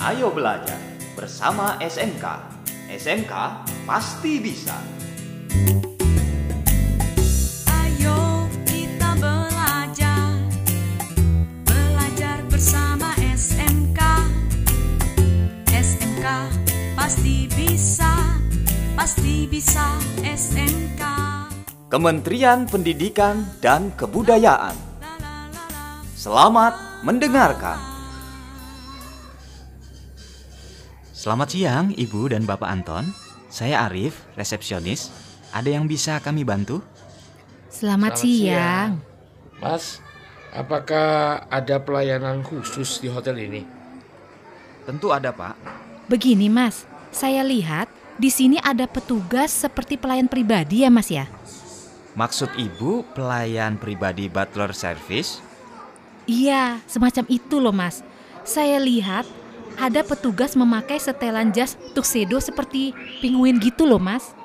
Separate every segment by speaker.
Speaker 1: Ayo belajar bersama SMK. SMK pasti bisa.
Speaker 2: Ayo kita belajar Belajar bersama SMK SMK pasti bisa Pasti bisa SMK
Speaker 1: Kementerian Pendidikan dan Kebudayaan.
Speaker 2: La la la la
Speaker 1: Selamat mendengarkan.
Speaker 3: Selamat siang, Ibu dan Bapak Anton. Saya Arif, resepsionis. Ada yang bisa kami bantu?
Speaker 4: Selamat,
Speaker 5: Selamat
Speaker 4: siang.
Speaker 5: Mas, apakah ada pelayanan khusus di hotel ini?
Speaker 3: Tentu ada, Pak.
Speaker 4: Begini, Mas. Saya lihat di sini ada petugas seperti pelayan pribadi ya, Mas ya?
Speaker 3: Maksud Ibu pelayan pribadi butler service?
Speaker 4: Iya, semacam itu loh, Mas. Saya lihat ada petugas memakai setelan jas tuxedo seperti penguin gitu loh, Mas.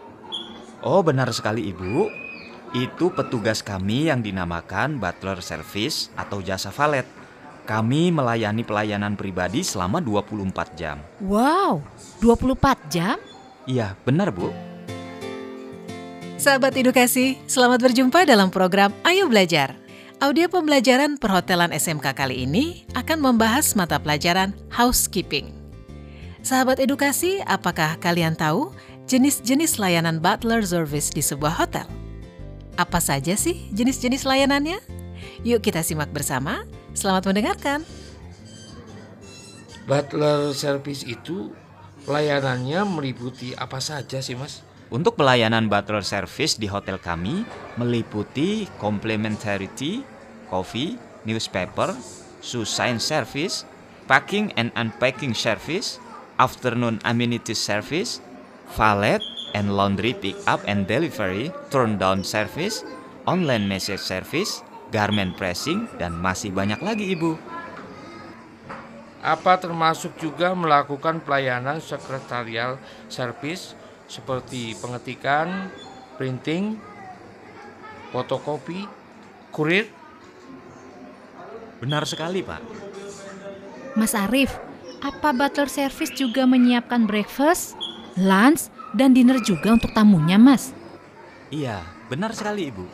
Speaker 3: Oh, benar sekali, Ibu. Itu petugas kami yang dinamakan butler service atau jasa valet. Kami melayani pelayanan pribadi selama 24 jam.
Speaker 4: Wow, 24 jam?
Speaker 3: Iya, benar, Bu.
Speaker 6: Sahabat edukasi, selamat berjumpa dalam program Ayo Belajar. Audio pembelajaran perhotelan SMK kali ini akan membahas mata pelajaran housekeeping. Sahabat edukasi, apakah kalian tahu jenis-jenis layanan butler service di sebuah hotel? Apa saja sih jenis-jenis layanannya? Yuk kita simak bersama. Selamat mendengarkan.
Speaker 5: Butler service itu pelayanannya meliputi apa saja sih, Mas?
Speaker 3: Untuk pelayanan butler service di hotel kami meliputi complimentary tea, coffee, newspaper, sign service, packing and unpacking service, afternoon amenities service, valet and laundry pick up and delivery, turn down service, online message service, garment pressing, dan masih banyak lagi ibu.
Speaker 5: Apa termasuk juga melakukan pelayanan sekretarial service seperti pengetikan, printing, fotokopi, kurir?
Speaker 3: Benar sekali pak.
Speaker 4: Mas Arif, apa butler service juga menyiapkan breakfast, lunch, dan dinner juga untuk tamunya, Mas?
Speaker 3: Iya, benar sekali ibu.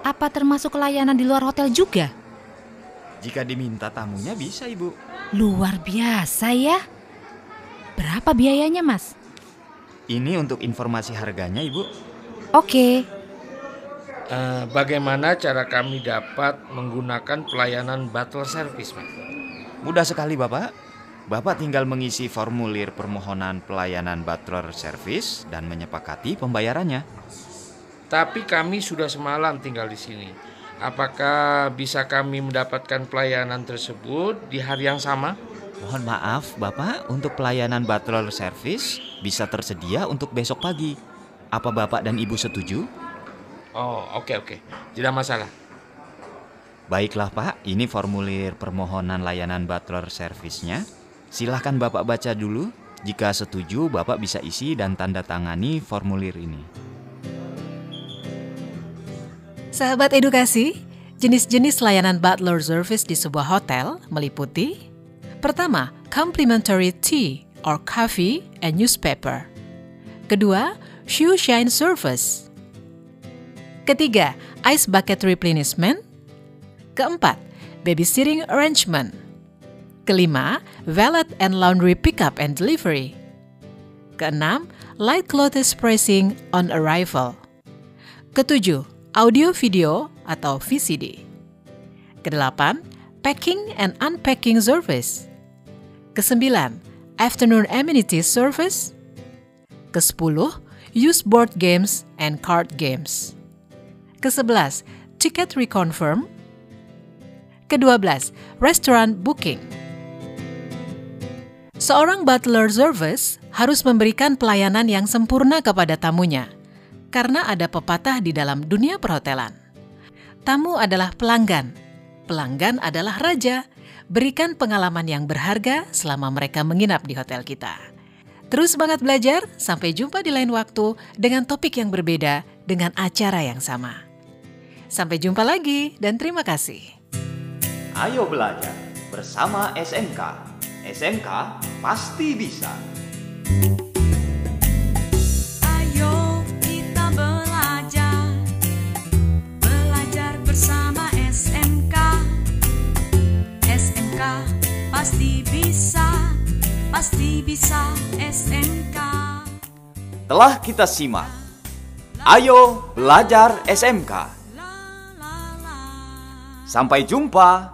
Speaker 4: Apa termasuk layanan di luar hotel juga?
Speaker 3: Jika diminta tamunya bisa ibu.
Speaker 4: Luar biasa ya. Berapa biayanya, Mas?
Speaker 3: Ini untuk informasi harganya ibu.
Speaker 4: Oke,
Speaker 5: Eh, bagaimana cara kami dapat menggunakan pelayanan butler service, Mas?
Speaker 3: Mudah sekali Bapak. Bapak tinggal mengisi formulir permohonan pelayanan butler service dan menyepakati pembayarannya.
Speaker 5: Tapi kami sudah semalam tinggal di sini. Apakah bisa kami mendapatkan pelayanan tersebut di hari yang sama?
Speaker 3: Mohon maaf Bapak, untuk pelayanan butler service bisa tersedia untuk besok pagi. Apa Bapak dan Ibu setuju?
Speaker 5: Oh, oke oke. Tidak masalah.
Speaker 3: Baiklah Pak, ini formulir permohonan layanan butler service-nya. Silahkan Bapak baca dulu. Jika setuju, Bapak bisa isi dan tanda tangani formulir ini.
Speaker 6: Sahabat edukasi, jenis-jenis layanan butler service di sebuah hotel meliputi Pertama, complimentary tea or coffee and newspaper. Kedua, shoe shine service. Ketiga, ice bucket replenishment. Keempat, babysitting arrangement. Kelima, valet and laundry pickup and delivery. Keenam, light clothes pressing on arrival. Ketujuh, audio video atau VCD. Kedelapan, packing and unpacking service. Kesembilan, afternoon amenities service. Kesepuluh, use board games and card games. Kesebelas, ticket reconfirm. Kedua belas, restaurant booking. Seorang butler service harus memberikan pelayanan yang sempurna kepada tamunya, karena ada pepatah di dalam dunia perhotelan. Tamu adalah pelanggan, pelanggan adalah raja. Berikan pengalaman yang berharga selama mereka menginap di hotel kita. Terus semangat belajar, sampai jumpa di lain waktu dengan topik yang berbeda dengan acara yang sama. Sampai jumpa lagi dan terima kasih.
Speaker 1: Ayo belajar bersama SMK.
Speaker 3: SMK pasti bisa.
Speaker 2: Ayo kita belajar Belajar bersama SMK SMK pasti bisa Pasti bisa SMK
Speaker 3: Telah kita simak. Ayo belajar SMK. Sampai jumpa.